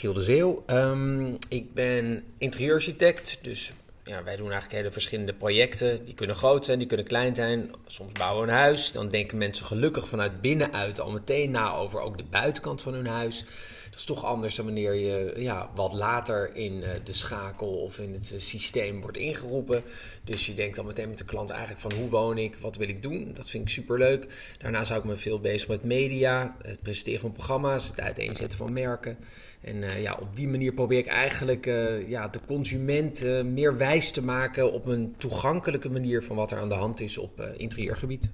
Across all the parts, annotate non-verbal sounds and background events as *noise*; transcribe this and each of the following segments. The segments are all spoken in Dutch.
Giel de Zeeuw. Ehm, ik ben interieurarchitect, dus ja, wij doen eigenlijk hele verschillende projecten. Die kunnen groot zijn, die kunnen klein zijn. Soms bouwen we een huis. Dan denken mensen gelukkig vanuit binnenuit al meteen na over ook de buitenkant van hun huis. Dat is toch anders dan wanneer je ja, wat later in eh, de schakel of in het eh, systeem wordt ingeroepen. Dus je denkt dan meteen met de klant eigenlijk van hoe woon ik, wat wil ik doen. Dat vind ik superleuk. Daarna zou ik me veel bezig met media, het presenteren van programma's, het uiteenzetten van merken. En uh, ja, op die manier probeer ik eigenlijk ja, de consument meer wijs te maken op een toegankelijke manier van wat er aan de hand is op interieurgebied.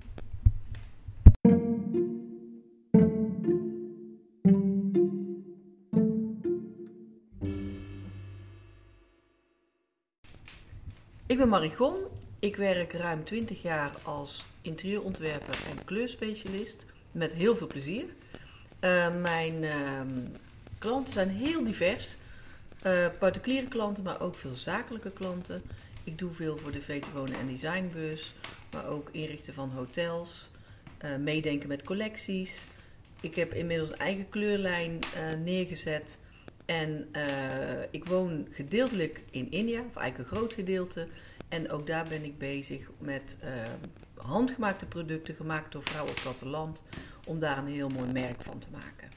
Ben Marigon. Ik werk ruim 20 jaar als interieurontwerper en kleurspecialist met heel veel plezier. mijn ehm, klanten zijn heel divers. Uh, particuliere klanten, maar ook veel zakelijke klanten. Ik doe veel voor de VT Wonen en Designbus, maar ook inrichten van hotels, uh, meedenken met collecties. Ik heb inmiddels een eigen kleurlijn neergezet en ik woon gedeeltelijk in India, of eigenlijk een groot gedeelte. En ook daar ben ik bezig met handgemaakte producten gemaakt door vrouwen op het platteland, om daar een heel mooi merk van te maken.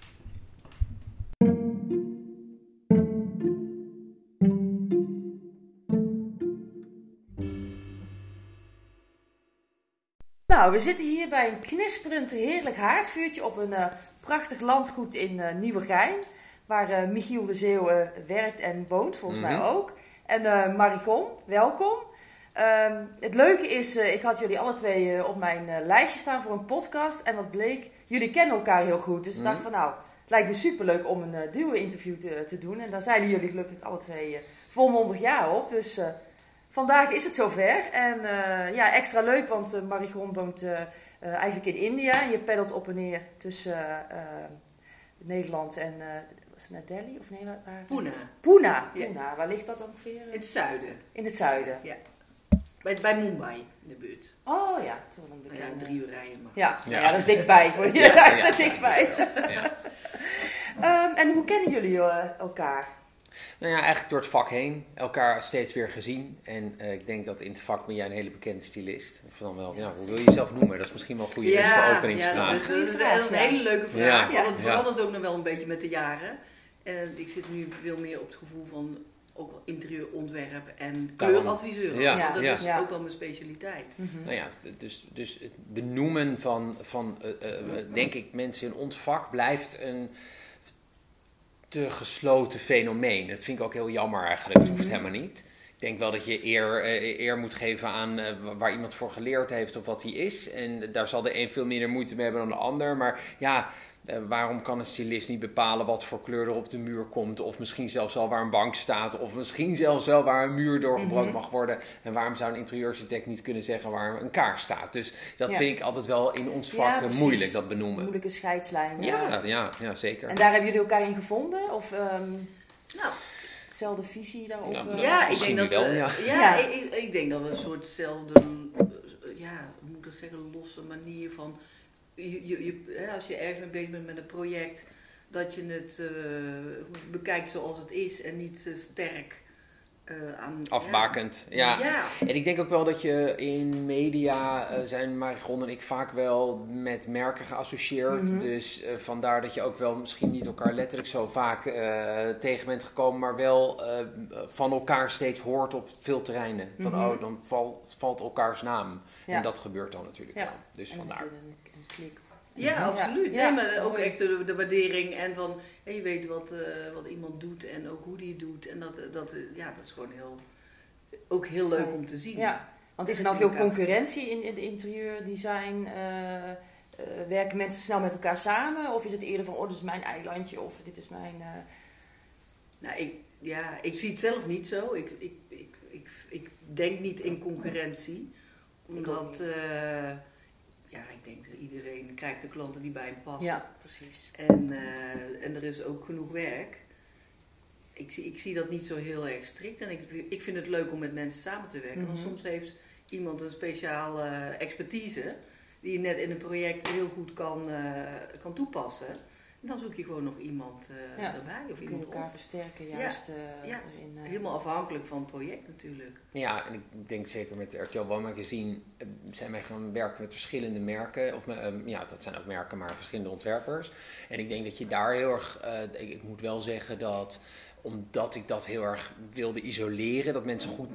Nou, we zitten hier bij een knisperend heerlijk haardvuurtje op een uh, prachtig landgoed in Nieuwegein. Waar uh, Michiel de Zeeuw werkt en woont, volgens mij Mhm. ook. En Marigon, welkom. Ehm, het leuke is, ik had jullie alle twee op mijn lijstje staan voor een podcast. En wat bleek, jullie kennen elkaar heel goed. Dus ik dacht Mhm. van nou, lijkt me superleuk om een duo-interview te, te doen. En daar zijn jullie gelukkig alle twee volmondig ja op. Dus vandaag is het zover. En eh, ja, extra leuk, want uh, Marigon woont uh, eigenlijk in India. Je peddelt op en neer tussen Nederland en was het naar Delhi? Of nee, waar? Pune. Pune. Ja. Pune. Waar ligt dat ongeveer? In het zuiden. In het zuiden. Ja. Bij, bij Mumbai in de buurt. Oh ja, toch een Nou ja, bekende. drie uur rijden maar. Ja, Ja. ja. dat is dichtbij. *laughs* Ja, Ja, dat is dichtbij. Ja. *laughs* Ehm, en hoe kennen jullie eh, elkaar? Nou ja, eigenlijk door het vak heen. Elkaar steeds weer gezien. En eh, ik denk dat in het vak ben jij een hele bekende stylist. Of dan wel, ja, hoe wil je jezelf noemen? Dat is misschien wel een goede eerste ja, openingsvraag. dat is, dat is een hele leuke vraag. Ja. Want het Ja. verandert ook nog wel een beetje met de jaren. En ik zit nu veel meer op het gevoel van ook wel interieurontwerp en kleuradviseur. Ja, dat ja. is Ja. ook wel mijn specialiteit. Mhm. Nou ja, dus, dus het benoemen van, van eh, eh, denk ik, mensen in ons vak blijft een te gesloten fenomeen. Dat vind ik ook heel jammer eigenlijk. Dat hoeft Mhm. helemaal niet. Ik denk wel dat je eer, eh, eer moet geven aan eh, wa- waar iemand voor geleerd heeft of wat hij is. En daar zal de een veel minder moeite mee hebben dan de ander. Maar ja, eh, waarom kan een stylist niet bepalen wat voor kleur er op de muur komt? Of misschien zelfs wel waar een bank staat. Of misschien zelfs wel waar een muur doorgebroken Mhm. mag worden. En waarom zou een interieurarchitect niet kunnen zeggen waar een kaars staat? Dus dat Ja. vind ik altijd wel in ons vak moeilijk, dat benoemen. Moeilijke scheidslijn. Ja, ja, ja, zeker. En daar hebben jullie elkaar in gevonden? Of ehm Nou, dezelfde visie daarop? Nou, eh? ja, ik denk dat wel, we- ja. ja, Ja. Ik, ik, ik denk dat we een soortzelfde, ja, hoe moet ik dat zeggen, losse manier van, je, je, als je ergens mee bezig bent met een project, dat je het eh, bekijkt zoals het is en niet te sterk eh, aan... Afbakend, Ja. ja. ja. En ik denk ook wel dat je in media eh, zijn Marigon en ik vaak wel met merken geassocieerd. Mhm. Dus eh, vandaar dat je ook wel misschien niet elkaar letterlijk zo vaak eh, tegen bent gekomen, maar wel eh, van elkaar steeds hoort op veel terreinen. Van Mhm. oh, dan valt, valt elkaars naam. Ja. En dat gebeurt dan natuurlijk Ja. wel. Dus En vandaar. Klik. Ja, absoluut. Ja. Nee, maar ook echt de, de waardering en van je weet wat, eh, wat iemand doet en ook hoe die het doet. En dat, dat, eh, ja, dat is gewoon heel, ook heel leuk om te zien. Ja, want is er nou veel concurrentie in, in de interieurdesign? Eh, eh, werken mensen snel met elkaar samen? Of is het eerder van, oh, dit is mijn eilandje of dit is mijn... eh, Nou, ik, ja, ik zie het zelf niet zo. Ik, ik, ik, ik, ik denk niet in concurrentie. Omdat. Eh, ja, ik denk dat iedereen krijgt de klanten die bij hem passen. Ja, precies. En, eh, en er is ook genoeg werk. Ik zie, ik zie dat niet zo heel erg strikt. En ik, ik vind het leuk om met mensen samen te werken. Want Mhm. soms heeft iemand een speciale expertise die je net in een project heel goed kan, eh, kan toepassen. Dan zoek je gewoon nog iemand uh, Ja. erbij of Kun je iemand elkaar op. versterken Ja, juist eh, ja. erin. eh. Helemaal afhankelijk van het project natuurlijk. Ja, en ik denk zeker met RTL One Magazine zijn wij gaan werken met verschillende merken. Of, eh, ja, dat zijn ook merken, maar verschillende ontwerpers. En ik denk dat je daar heel erg, eh, ik, ik moet wel zeggen dat omdat ik dat heel erg wilde isoleren, dat mensen goed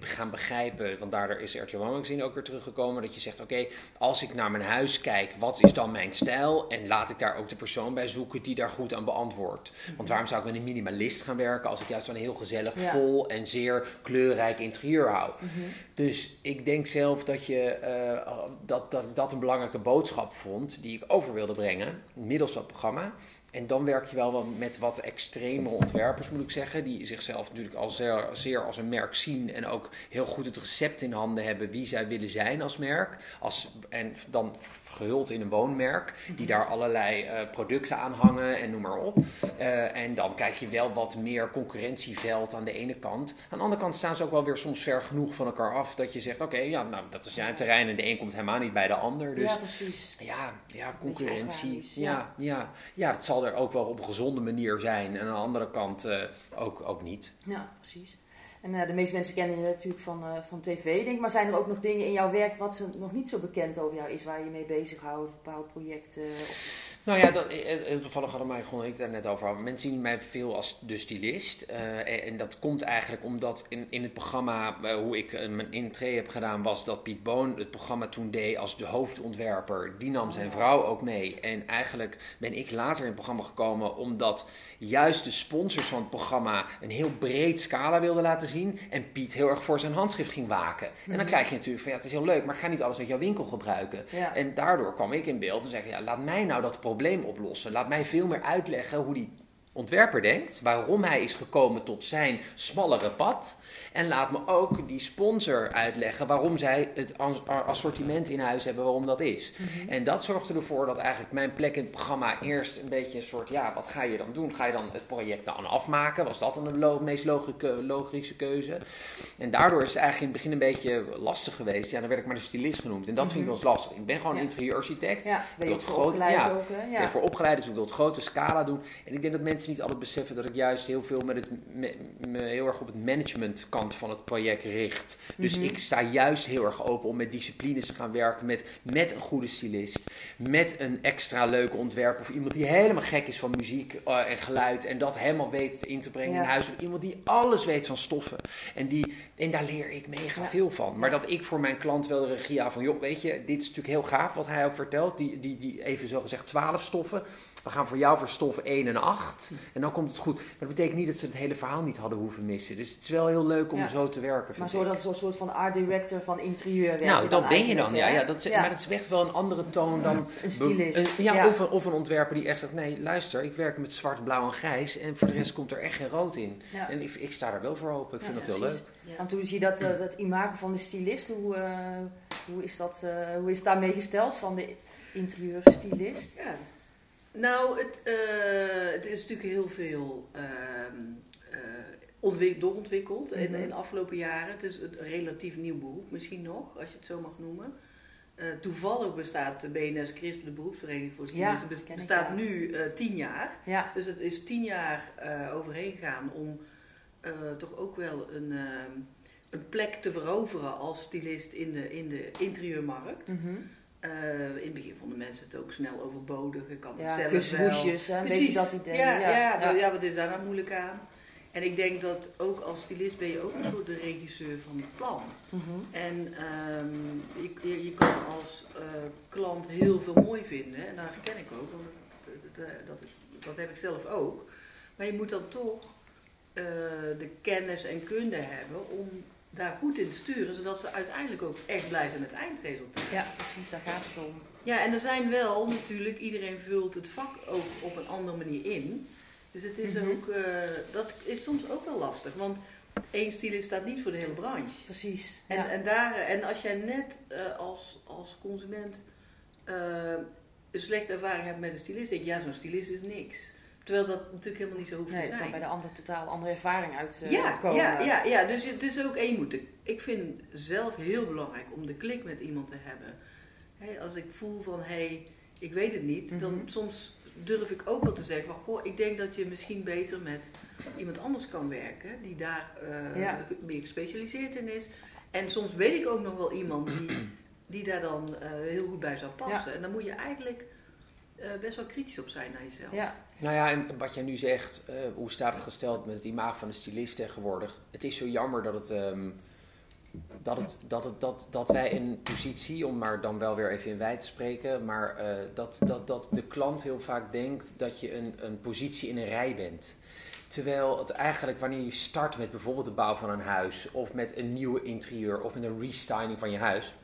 gaan begrijpen, want daardoor is RTL One Magazine ook weer teruggekomen, dat je zegt, oké, als ik naar mijn huis kijk, wat is dan mijn stijl? En laat ik daar ook de persoon bij zoeken die daar goed aan beantwoordt. Want waarom zou ik met een minimalist gaan werken als ik juist een heel gezellig, Ja. vol en zeer kleurrijk interieur hou? Mhm. Dus ik denk zelf dat, je, eh, dat, dat ik dat een belangrijke boodschap vond die ik over wilde brengen middels dat programma. En dan werk je wel wat met wat extremere ontwerpers, moet ik zeggen, die zichzelf natuurlijk al zeer, zeer als een merk zien en ook heel goed het recept in handen hebben wie zij willen zijn als merk. Als, en dan gehuld in een woonmerk, die daar allerlei eh, producten aan hangen en noem maar op. Eh, en dan krijg je wel wat meer concurrentieveld aan de ene kant. Aan de andere kant staan ze ook wel weer soms ver genoeg van elkaar af dat je zegt: oké, ja, nou dat is jouw terrein en de een komt helemaal niet bij de ander. Dus ja, precies. ja, ja, concurrentie. Ja, ja. Ja, dat zal ook wel op een gezonde manier zijn. En aan de andere kant eh, ook, ook niet. Ja, precies. En eh, de meeste mensen kennen je natuurlijk van, eh, van tv, denk. Maar zijn er ook nog dingen in jouw werk wat ze nog niet zo bekend over jou is, waar je mee bezighoudt, bepaalde projecten? Of... Nou ja, dat, eh, eh, toevallig hadden mij gewoon ik daar net over. Mensen zien mij veel als de stylist. Eh, en, en dat komt eigenlijk omdat in, in het programma, hoe ik mijn intree heb gedaan, was dat Piet Boon het programma toen deed als de hoofdontwerper. Die nam zijn vrouw ook mee. En eigenlijk ben ik later in het programma gekomen omdat juist de sponsors van het programma een heel breed scala wilden laten zien. En Piet heel erg voor zijn handschrift ging waken. En dan krijg je natuurlijk van ja, het is heel leuk, maar ik ga niet alles uit jouw winkel gebruiken. Ja. En daardoor kwam ik in beeld en zei ik, ja, laat mij nou dat probleem oplossen. Laat mij veel meer uitleggen hoe die ontwerper denkt, waarom hij is gekomen tot zijn smallere pad. En laat me ook die sponsor uitleggen waarom zij het as- assortiment in huis hebben, waarom dat is. En dat zorgde ervoor dat eigenlijk mijn plek in het programma eerst een beetje een soort, ja, wat ga je dan doen? Ga je dan het project dan afmaken? Was dat dan de lo- meest logische, keuze? En daardoor is het eigenlijk in het begin een beetje lastig geweest. Ja, dan werd ik maar de stylist genoemd. En dat vind ik wel eens lastig. Ik ben gewoon Ja. interieurarchitect. Ja, ben je Dat ook voor groot- opgeleid ja. ook, hè? Ik ben voor opgeleid, dus ik wil het grote scala doen. En ik denk dat mensen niet altijd beseffen dat ik juist heel veel met het, me, me heel erg op het managementkant van het project richt. Dus Mhm. ik sta juist heel erg open om met disciplines te gaan werken, met, met een goede stylist, met een extra leuke ontwerper of iemand die helemaal gek is van muziek eh, en geluid en dat helemaal weet in te brengen Ja. in huis. Of iemand die alles weet van stoffen. En, die, en daar leer ik mega Ja. veel van. Maar dat ik voor mijn klant wel de regie aan van, joh, weet je, dit is natuurlijk heel gaaf wat hij ook vertelt. Die, die, die even zo gezegd 12 stoffen. We gaan voor jou voor stof 1 en 8. En dan komt het goed. Maar dat betekent niet dat ze het hele verhaal niet hadden hoeven missen. Dus het is wel heel leuk om Ja. zo te werken. Maar zo dat zo'n soort van art director van interieur Nou, dat ben je dan, ja. ja, dat is, Maar dat is echt wel een andere toon dan... Een stylist. Een- ja, Ja. Of, een, of een ontwerper die echt zegt... Nee, luister, ik werk met zwart, blauw en grijs... en voor de rest komt er echt geen rood in. Ja. En ik, ik sta daar wel voor open. Ik Ja, vind dat heel precies. leuk. En toen zie je dat, eh, dat imago van de stylist, hoe, eh, hoe, is dat, eh, hoe is het daarmee gesteld van de interieurstylist? Ja. Nou, het, eh, het is natuurlijk heel veel ehm, eh, ontwik- doorontwikkeld in, Mhm. in de afgelopen jaren. Het is een relatief nieuw beroep misschien nog, als je het zo mag noemen. Eh, toevallig bestaat de BNS CRISP, de beroepsvereniging voor Ja, stylisten, ik, bestaat ja. nu tien jaar. Ja, Dus het is tien jaar overheen gegaan om toch ook wel een, ehm, een plek te veroveren als stylist in de, in de interieurmarkt. mhm. Eh, in het begin vonden mensen het ook snel overbodig. Ik kan het zelf hè, een beetje dat idee. Ja, ja, ja. nou ja, wat is daar nou moeilijk aan? En ik denk dat ook als stylist ben je ook een soort de regisseur van het plan. Mhm. En ehm, je, je, je kan als eh, klant heel veel mooi vinden. En dat herken ik ook, want dat, dat, dat, dat heb ik zelf ook. Maar je moet dan toch eh, de kennis en kunde hebben om daar goed in sturen, zodat ze uiteindelijk ook echt blij zijn met het eindresultaat. ja, precies, daar gaat het om. Ja, en er zijn wel natuurlijk, iedereen vult het vak ook op een andere manier in. Dus het is Mhm. ook, eh, dat is soms ook wel lastig, want één stylist staat niet voor de hele branche. Precies. En, ja. en, daar, en als jij net eh, als, als consument eh, een slechte ervaring hebt met een stylist, denk je, ja, zo'n stylist is niks. Terwijl dat natuurlijk helemaal niet zo hoeft nee, te kan zijn. bij de ander totaal andere ervaring uit eh, ja, komen. ja, ja, ja, dus het is ook één moet. Ik vind zelf heel belangrijk om de klik met iemand te hebben. Als ik voel van, hé, hey, ik weet het niet, dan Mhm. soms durf ik ook wel te zeggen van, goh, ik denk dat je misschien beter met iemand anders kan werken, die daar eh, Ja. meer gespecialiseerd in is. En soms weet ik ook nog wel iemand die, die daar dan eh, heel goed bij zou passen. En dan moet je eigenlijk eh, best wel kritisch op zijn naar jezelf. Ja, Nou ja, en wat jij nu zegt, eh, hoe staat het gesteld met het imago van de stylist tegenwoordig? Het is zo jammer dat het. ehm, dat, het, dat, het, dat, dat wij in een positie, om maar dan wel weer even in wij te spreken, maar eh, dat, dat, dat de klant heel vaak denkt dat je een, een positie in een rij bent. Terwijl het eigenlijk, wanneer je start met bijvoorbeeld de bouw van een huis, of met een nieuwe interieur, of met een restyling van je huis,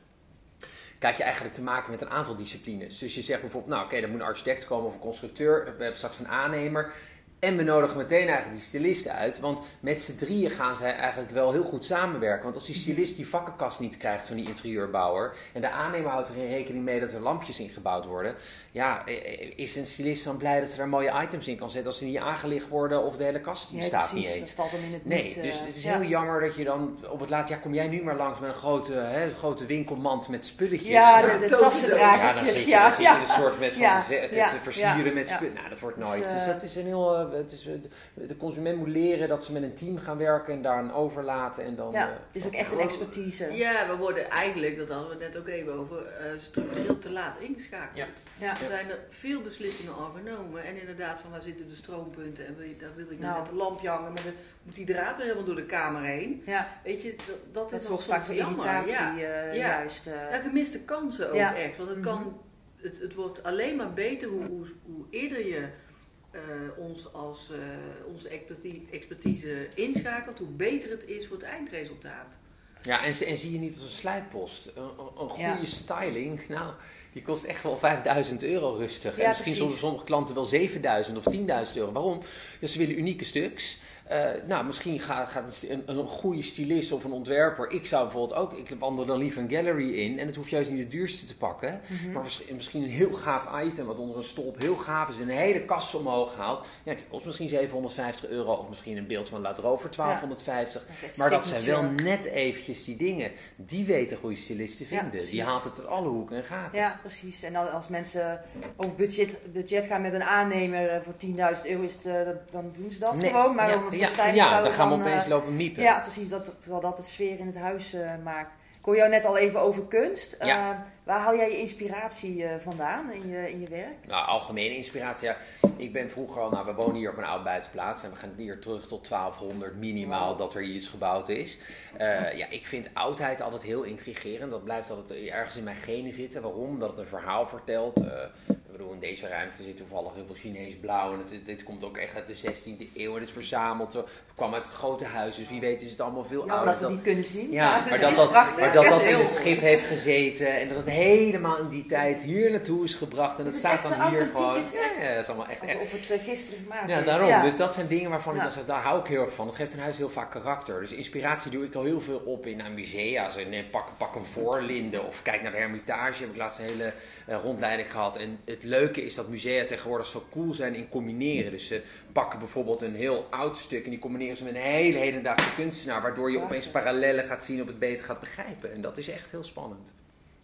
krijg je eigenlijk te maken met een aantal disciplines. Dus je zegt bijvoorbeeld, nou oké, er moet een architect komen of een constructeur, we hebben straks een aannemer. En we nodigen meteen eigenlijk die stylisten uit, want met z'n drieën gaan zij eigenlijk wel heel goed samenwerken. Want als die stylist die vakkenkast niet krijgt van die interieurbouwer en de aannemer houdt er in rekening mee dat er lampjes ingebouwd worden, ja, eh, is een stylist dan blij dat ze daar mooie items in kan zetten als ze niet aangelicht worden of de hele kast die ja staat precies. niet eens. Dat valt dan in het Nee, niet. eh, dus het is ja. heel jammer dat je dan op het laatst... Ja, kom jij nu maar langs met een grote, hè, grote winkelmand met spulletjes. Ja, Nou, de, de toverdoos. ja, dan tassendragertjes. zit je, Ja, dan zit je in een soort met van te, te, versieren ja, met ja. spullen. Nou, dat wordt Dus, nooit. Dus, eh, dat is een heel... het is, de consument moet leren dat ze met een team gaan werken en daar een overlaten en dan... Ja, eh, het is ook echt een expertise. Ja, we worden eigenlijk, dat hadden we het net ook even over, eh, structureel te laat ingeschakeld. Ja. Ja. Er zijn er veel beslissingen al genomen. En inderdaad, van waar zitten de stroompunten en wil je, daar wil ik Nou. met een lampje hangen, maar dan moet die draad weer helemaal door de kamer heen. Ja, Weet je, dat, dat, dat is zorgt nog vaak voor irritatie Ja. Ja. juist. eh. Ja, gemiste kansen ook Ja. echt. Want het, Mhm. kan, het, het wordt alleen maar beter hoe, hoe, hoe eerder je eh, ons als eh, onze expertise, expertise inschakelt, hoe beter het is voor het eindresultaat. Ja, en, en zie je niet als een sluitpost. Een, goede Ja. styling, nou, die kost echt wel 5000 euro rustig. Ja, en misschien soms sommige klanten wel 7000 of 10.000 euro. Waarom? Ja, ze willen unieke stuks. Eh, nou, misschien gaat, gaat een, een goede stylist of een ontwerper. Ik zou bijvoorbeeld ook, ik wandel dan liever een gallery in. En het hoeft juist niet de duurste te pakken. Mhm. Maar misschien- een heel gaaf item, wat onder een stolp heel gaaf is. En een hele kast omhoog haalt. Ja, die kost misschien 750 euro. Of misschien een beeld van Ladro voor 1250. Echt Maar dat zijn wel net eventjes die dingen. Die weten goede stylisten te Ja, vinden. die precies. haalt het uit alle hoeken en gaten. Ja, precies. En dan als mensen over budget, budget gaan met een aannemer eh, voor 10.000 euro, is het, eh, dan, dan doen ze dat Nee, gewoon. Maar ja, ja, dan gaan we dan, opeens eh, lopen miepen. Ja, precies. Dat, terwijl dat het sfeer in het huis eh, maakt. Ik hoor jou net al even over kunst. Ja. Eh, waar haal jij je inspiratie vandaan in je, in je werk? Nou, algemene inspiratie. Ja. Ik ben vroeger al, nou, we wonen hier op een oude buitenplaats. En we gaan hier terug tot 1200 minimaal dat er hier iets gebouwd is. Ja, ik vind oudheid altijd heel intrigerend. Dat blijft altijd ergens in mijn genen zitten. Waarom? Dat het een verhaal vertelt. Eh, bedoel, in deze ruimte zit toevallig heel veel Chinees blauw. En het, dit komt ook echt uit de 16e eeuw. En het is verzameld. Het kwam uit het grote huis. Dus wie weet is het allemaal veel Ja, ouder. omdat we die kunnen zien. Ja, maar het dat dat, maar dat, dat in een mooi. schip heeft gezeten en dat het helemaal in die tijd hier naartoe is gebracht. En dat staat dan hier gewoon. Ja, ja, dat is allemaal echt echt. Of het eh, gisteren gemaakt Ja, daarom. Dus dat zijn dingen waarvan ik dan zeg, daar hou ik heel erg van. Het geeft een huis heel vaak karakter. Dus inspiratie doe ik al heel veel op in musea. Zo, nee, pak, pak een voorlinde of kijk naar de Hermitage. Heb ik laatst een hele eh, rondleiding gehad. En het leuke is dat musea tegenwoordig zo cool zijn in combineren. Dus ze pakken bijvoorbeeld een heel oud stuk en die combineren ze met een hele hedendaagse kunstenaar. Waardoor je opeens parallellen gaat zien of het beter gaat begrijpen. En dat is echt heel spannend.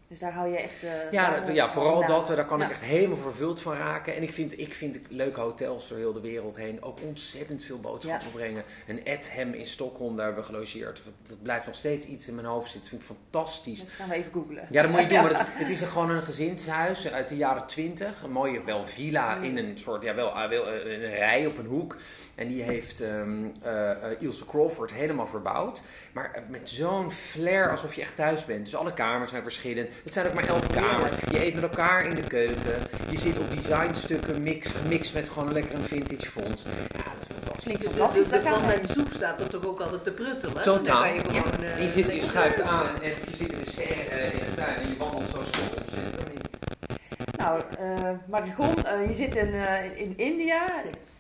Dus daar hou je echt... eh, Ja, dat- ja vooral vandaan. dat, daar kan Ja. ik echt helemaal vervuld van raken. En ik vind, ik vind leuke hotels door heel de wereld heen ook ontzettend veel boodschappen brengen. Een Edham in Stockholm, daar hebben we gelogeerd. Dat, dat blijft nog steeds iets in mijn hoofd zitten. vind ik fantastisch. Dat gaan we even googlen. Ja, dat moet je *laughs* doen. Maar het, het is gewoon een gezinshuis uit de jaren twintig. Een mooie wel villa Mm. in een soort, ja wel, wel eh, een rij op een hoek. En die heeft ehm eh, eh, Ilse Crawford helemaal verbouwd. Maar eh, met zo'n flair alsof je echt thuis bent. Dus alle kamers zijn verschillend. Het zijn ook maar elf kamers. Je eet met elkaar in de keuken. Je zit op designstukken mix, gemixt met gewoon lekker een vintage font. Ja, dat is fantastisch. Klinkt fantastisch. we met soep staat er toch ook altijd te pruttelen? Totaal. Kan je gewoon, eh, je, zit, je schuift aan en je zit in de serre eh, in de tuin en je wandelt zo stop opzetten. Nou, eh Marigon, eh, je zit in, eh, in India.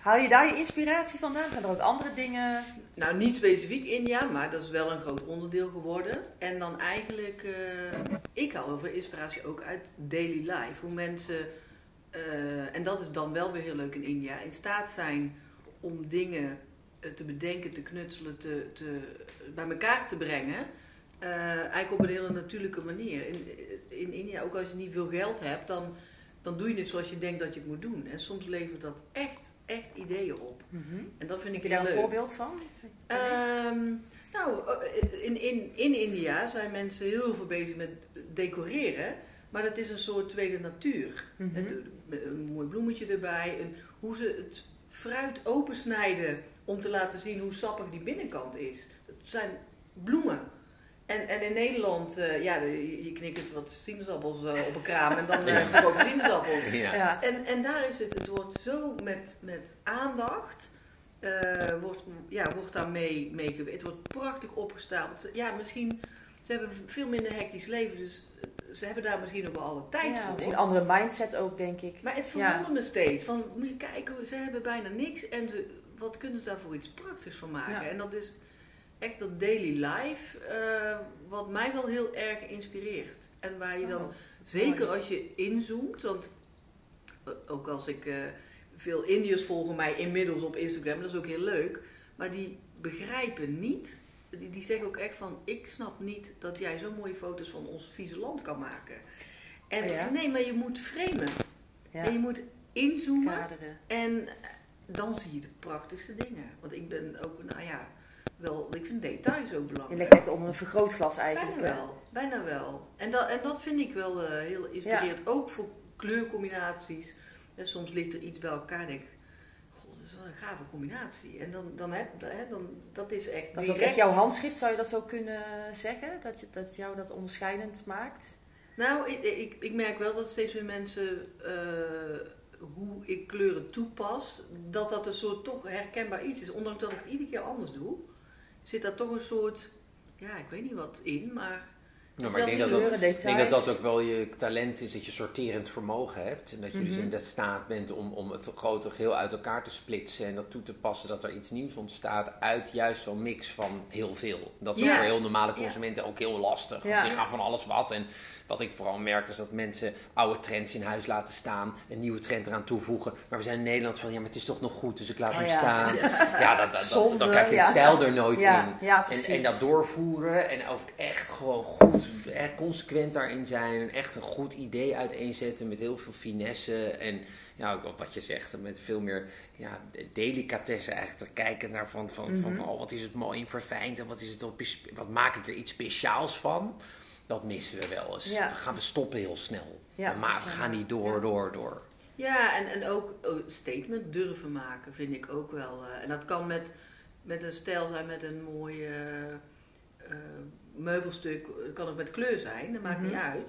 Haal je daar je inspiratie vandaan? Zijn er ook andere dingen? Nou, niet specifiek India, maar dat is wel een groot onderdeel geworden. En dan eigenlijk, eh, ik heel veel inspiratie ook uit daily life. Hoe mensen, eh, en dat is dan wel weer heel leuk in India, in staat zijn om dingen eh, te bedenken, te knutselen, te, te, bij elkaar te brengen. Eigenlijk op een hele natuurlijke manier. In, in India, ook als je niet veel geld hebt, dan dan doe je het zoals je denkt dat je het moet doen. En soms levert dat echt, echt ideeën op. Mhm. En dat vind ik Heb je daar een voorbeeld van? Ehm, nou, eh, in, in, in India zijn mensen heel veel bezig met decoreren. Maar dat is een soort tweede natuur. Mhm. Een, een mooi bloemetje erbij. Een, hoe ze het fruit opensnijden om te laten zien hoe sappig die binnenkant is. Het zijn bloemen. En, en in Nederland, eh, ja, je, knikkert wat sinaasappels eh, op een kraam en dan *laughs* uh, verkoop je sinaasappels. Ja. Ja. En, en daar is het, het wordt zo met, met aandacht, eh, wordt, ja, wordt daar mee, mee gewerkt. Het wordt prachtig opgestapeld. Ja, misschien, ze hebben veel minder hectisch leven, dus ze hebben daar misschien ook wel alle tijd Ja, voor. misschien een andere mindset ook, denk ik. Maar het Ja. verwondert me steeds. Van, moet je kijken, ze hebben bijna niks en ze, wat kunnen ze daarvoor iets prachtigs van maken? Ja. En dat is echt dat daily life, eh, wat mij wel heel erg inspireert. En waar je dan, Oh, zeker als je inzoomt, want eh, ook als ik, eh, veel Indiërs volgen mij inmiddels op Instagram, dat is ook heel leuk, maar die begrijpen niet, die, die zeggen ook echt van, ik snap niet dat jij zo mooie foto's van ons vieze land kan maken. En Oh ja? nee, maar je moet framen. Ja. En je moet inzoomen Kaderen. en dan zie je de prachtigste dingen. Want ik ben ook, nou ja, wel, ik vind details ook Je belangrijk. legt echt onder een vergrootglas eigenlijk. Bijna wel, bijna wel. En dat, en dat vind ik wel eh, heel inspirerend. Ook voor kleurcombinaties. En soms ligt er iets bij elkaar en denk ik, god, dat is wel een gave combinatie. En dan, dan heb hè, dan, dat is echt Dat is ook direct- echt jouw handschrift, zou je dat zo kunnen zeggen? Dat, je, dat jou dat onderscheidend maakt? Nou, ik, ik, ik merk wel dat steeds meer mensen, eh, hoe ik kleuren toepas, dat dat een soort toch herkenbaar iets is. Ondanks dat ik het iedere keer anders doe, zit daar toch een soort, ja, ik weet niet wat in, maar... Maar ik denk dat, dat, denk ook wel je talent is, dat je sorterend vermogen hebt. En dat je dus Mhm. in de staat bent om, om het grote geheel uit elkaar te splitsen en dat toe te passen dat er iets nieuws ontstaat uit juist zo'n mix van heel veel. Dat is ook voor heel normale Ja. consumenten ook heel lastig. Ja. Die gaan van alles wat. En wat ik vooral merk is dat mensen oude trends in huis laten staan, een nieuwe trend eraan toevoegen. Maar we zijn in Nederland van, ja, maar het is toch nog goed, dus ik laat Oh hem staan. *laughs* Ja, dat, dat, Zonde, dan krijg je stijl er nooit in. En, en dat doorvoeren en ook echt gewoon goed, hè, consequent daarin zijn. En echt een goed idee uiteenzetten met heel veel finesse. En ja, wat je zegt, met veel meer ja, delicatesse eigenlijk te kijken naar van, van, van, Mhm. van, oh, wat is het mooi en verfijnd en wat, is het, wat, wat maak ik er iets speciaals van. Dat missen we wel eens. Ja. Dan gaan we stoppen heel snel. Ja, maar we gaan niet door, ja. door, door. Ja, en, en ook oh, statement durven maken vind ik ook wel. eh, en dat kan met, met een stijl zijn, met een mooi eh, eh, meubelstuk. Het kan ook met kleur zijn, dat maakt Mhm. niet uit.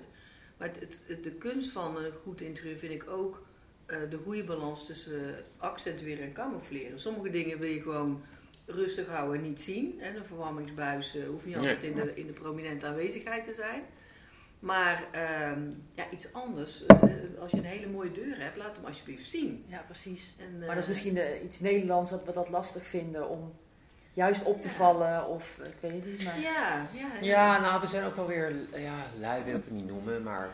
Maar het, het- het- de kunst van een goed interieur vind ik ook eh, de goede balans tussen accentueren en camoufleren. Sommige dingen wil je gewoon rustig houden en niet zien. En een verwarmingsbuis hoeft niet altijd in de, in de prominente aanwezigheid te zijn. Maar ehm, ja, iets anders. eh, als je een hele mooie deur hebt, laat hem alsjeblieft zien. Ja, precies. En, Maar dat is eh, misschien iets Nederlands dat we dat lastig vinden om juist op te vallen of ik weet het niet. Maar... Ja, ja. Ja, nou, we zijn ook wel weer, ja, lui wil ik het niet noemen, maar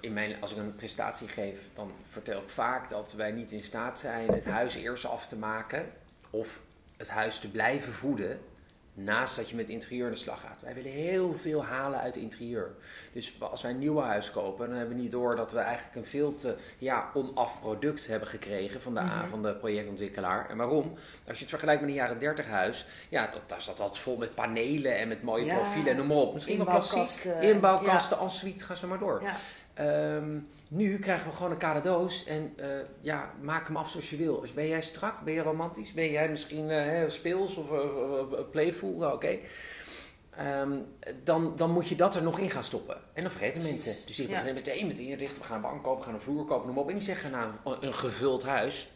in mijn, als ik een presentatie geef, dan vertel ik vaak dat wij niet in staat zijn het huis eerst af te maken of het huis te blijven voeden naast dat je met interieur aan de slag gaat. Wij willen heel veel halen uit interieur. Dus als wij een nieuw huis kopen, dan hebben we niet door dat we eigenlijk een veel te ja, onaf product hebben gekregen van de, Mhm. van de projectontwikkelaar. En waarom? Als je het vergelijkt met een jaren 30 huis, ja, dat, daar zat altijd vol met panelen en met mooie Ja. profielen en noem maar op. Misschien wel klassiek. Inbouwkasten, Inbouwkasten, ensuite, ga zo maar door. Ja. Ehm, nu krijgen we gewoon een kale doos en eh, ja, maak hem af zoals je wil. Dus ben jij strak? Ben je romantisch? Ben jij misschien hè, speels of eh, playful? Nou, Oké. Ehm, dan, dan moet je dat er nog in gaan stoppen. En dan vergeten Precies. mensen. Dus die Ja. beginnen meteen met inrichten. We gaan een bank kopen, we gaan een vloer kopen, noem maar op. En die zeggen nou, een, een gevuld huis.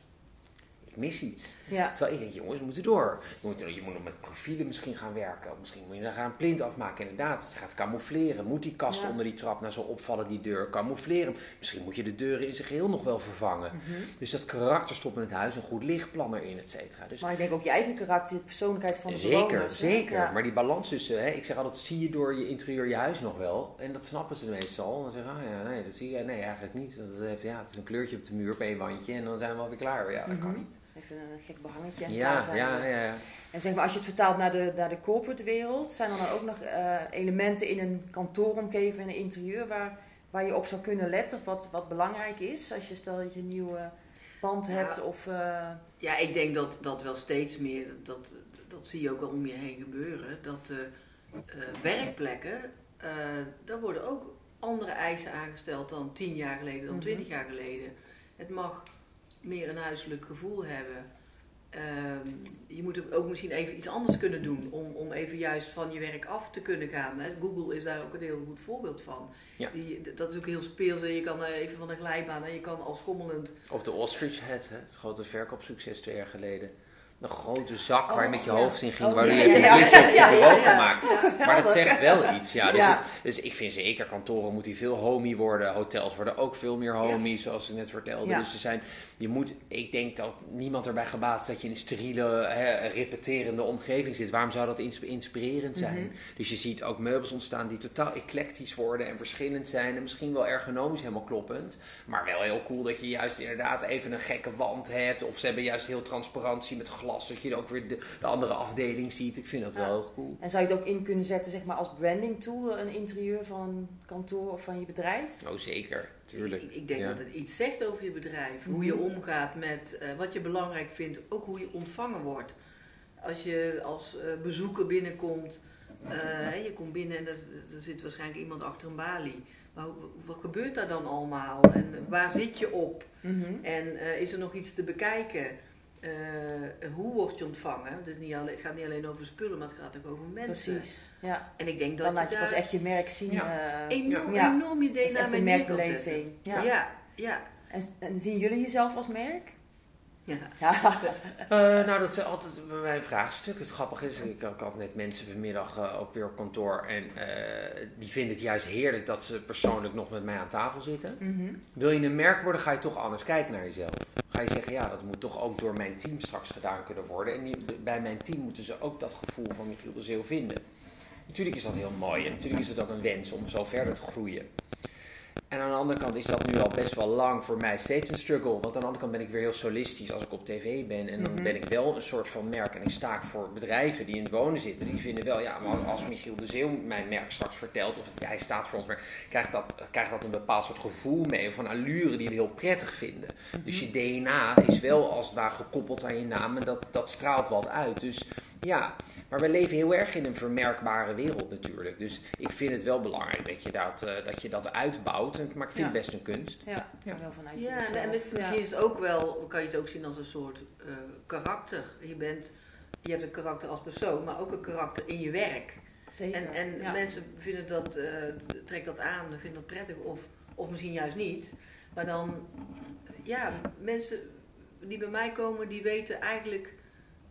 Mis iets. Ja. Terwijl ik denk, jongens, we moeten door. Je moet, je moet nog met profielen misschien gaan werken. Of misschien moet je dan gaan een plint afmaken. Inderdaad, je gaat camoufleren. Moet die kast Ja. onder die trap nou zo opvallen, die deur? Camoufleren. Misschien moet je de deuren in zijn geheel nog wel vervangen. Mhm. Dus dat karakter stoppen in het huis, een goed lichtplan erin, et cetera. Dus Maar ik denk ook je eigen karakter, de persoonlijkheid van de zeker, bewoners, zeker. Ja. Maar die balans tussen, hè, ik zeg altijd, zie je door je interieur je huis nog wel? En dat snappen ze meestal. En dan zeggen ze, ah ja, nee, dat zie je. Nee, eigenlijk niet. Want Dat heeft, ja, het is een kleurtje op de muur op één wandje en dan zijn we alweer klaar. Ja, dat kan Mhm. niet. Even een gek behangetje. en Ja, zijn ja, we. ja, ja. En zeg maar, als je het vertaalt naar de, naar de corporate wereld, zijn er dan ook nog eh, elementen in een kantooromgeving, in een interieur, waar waar je op zou kunnen letten? Of wat, wat belangrijk is als je stel dat je een nieuwe band Ja. hebt? Of, eh, Ja, ik denk dat dat wel steeds meer, dat, dat zie je ook wel om je heen gebeuren, dat eh, eh, werkplekken, eh, daar worden ook andere eisen aangesteld dan tien jaar geleden, dan Mhm. twintig jaar geleden. Het mag meer een huiselijk gevoel hebben. Ehm, je moet ook misschien even iets anders kunnen doen om, om even juist van je werk af te kunnen gaan. Hè. Google is daar ook een heel goed voorbeeld van. Ja. Die, dat is ook heel speels. hè. Je kan eh, even van de glijbaan en je kan al schommelend Of de ostrich hat, hè? het grote verkoopsucces twee jaar geleden. Een grote zak waar je Oh, met je ja. hoofd in ging, Oh, ja, je even een dutje op je bureau maken. Maar dat zegt wel iets, ja. Dus, het- dus ik vind zeker, kantoren moeten veel homey worden. Hotels worden ook veel meer homey, zoals ik net vertelde. Dus er zijn, je moet, ik denk dat niemand erbij gebaat is dat je in een steriele, hè, repeterende omgeving zit. Waarom zou dat ins- inspirerend zijn? Mhm. Dus je ziet ook meubels ontstaan die totaal eclectisch worden en verschillend zijn. En misschien wel ergonomisch helemaal kloppend. Maar wel heel cool dat je juist inderdaad even een gekke wand hebt. Of ze hebben juist heel transparantie met glas. Dat je ook weer de, de andere afdeling ziet. Ik vind dat wel Ja. heel cool. en zou je het ook in kunnen zetten zeg maar, als branding tool, een interieur van een kantoor of van je bedrijf? Oh, zeker. Tuurlijk. Ik, ik denk Ja. dat het iets zegt over je bedrijf. Hoe Mhm. je omgaat met eh, wat je belangrijk vindt. Ook hoe je ontvangen wordt. Als je als eh, bezoeker binnenkomt. eh, hè, je komt binnen en er, er zit waarschijnlijk iemand achter een balie. Maar wat gebeurt daar dan allemaal? En waar zit je op? Mhm. En eh, is er nog iets te bekijken? Eh, hoe word je ontvangen? Dus niet alleen, het gaat niet alleen over spullen, maar het gaat ook over mensen. Precies. Ja. En ik denk dat Dan laat je pas echt je merk zien. Ja. eh, enorm, Ja. enorm je DNA zetten. merkbeleving. Ja. Ja, ja. En, en zien jullie jezelf als merk? Ja. Ja. *laughs* Eh, nou, dat is altijd bij mij een vraagstuk. Het grappige is, ik had had net mensen vanmiddag eh, ook weer op kantoor. En eh, die vinden het juist heerlijk dat ze persoonlijk nog met mij aan tafel zitten. Mhm. Wil je een merk worden, ga je toch anders kijken naar jezelf. Ga je zeggen, ja, dat moet toch ook door mijn team straks gedaan kunnen worden. En die- bij mijn team moeten ze ook dat gevoel van Michiel de Zeeuw vinden. Natuurlijk is dat heel mooi en natuurlijk is het ook een wens om zo verder te groeien. En aan de andere kant is dat nu al best wel lang voor mij steeds een struggle. Want aan de andere kant ben ik weer heel solistisch als ik op tv ben. En dan Mhm. ben ik wel een soort van merk. En ik sta ik voor bedrijven die in het wonen zitten. Die vinden wel, ja, maar als Michiel de Zeeuw mijn merk straks vertelt. Of hij staat voor ons merk. Krijgt dat, krijgt dat een bepaald soort gevoel mee. Of een allure die we heel prettig vinden. Dus je DNA is wel als het ware gekoppeld aan je naam. En dat, dat straalt wat uit. Dus ja, maar we leven heel erg in een vermerkbare wereld natuurlijk. Dus ik vind het wel belangrijk dat je dat, eh, dat, je dat uitbouwt. Maar ik vind Ja. het best een kunst. Ja, Ja. wel vanuit Ja, jezelf. en met- Ja. misschien is het ook wel, kan je het ook zien als een soort eh, karakter. Je, bent, je hebt een karakter als persoon, maar ook een karakter in je werk. Zeker. En, en ja. mensen vinden dat, eh trekt dat aan, vinden dat prettig, of, of misschien juist niet. Maar dan, ja, mensen die bij mij komen, die weten eigenlijk,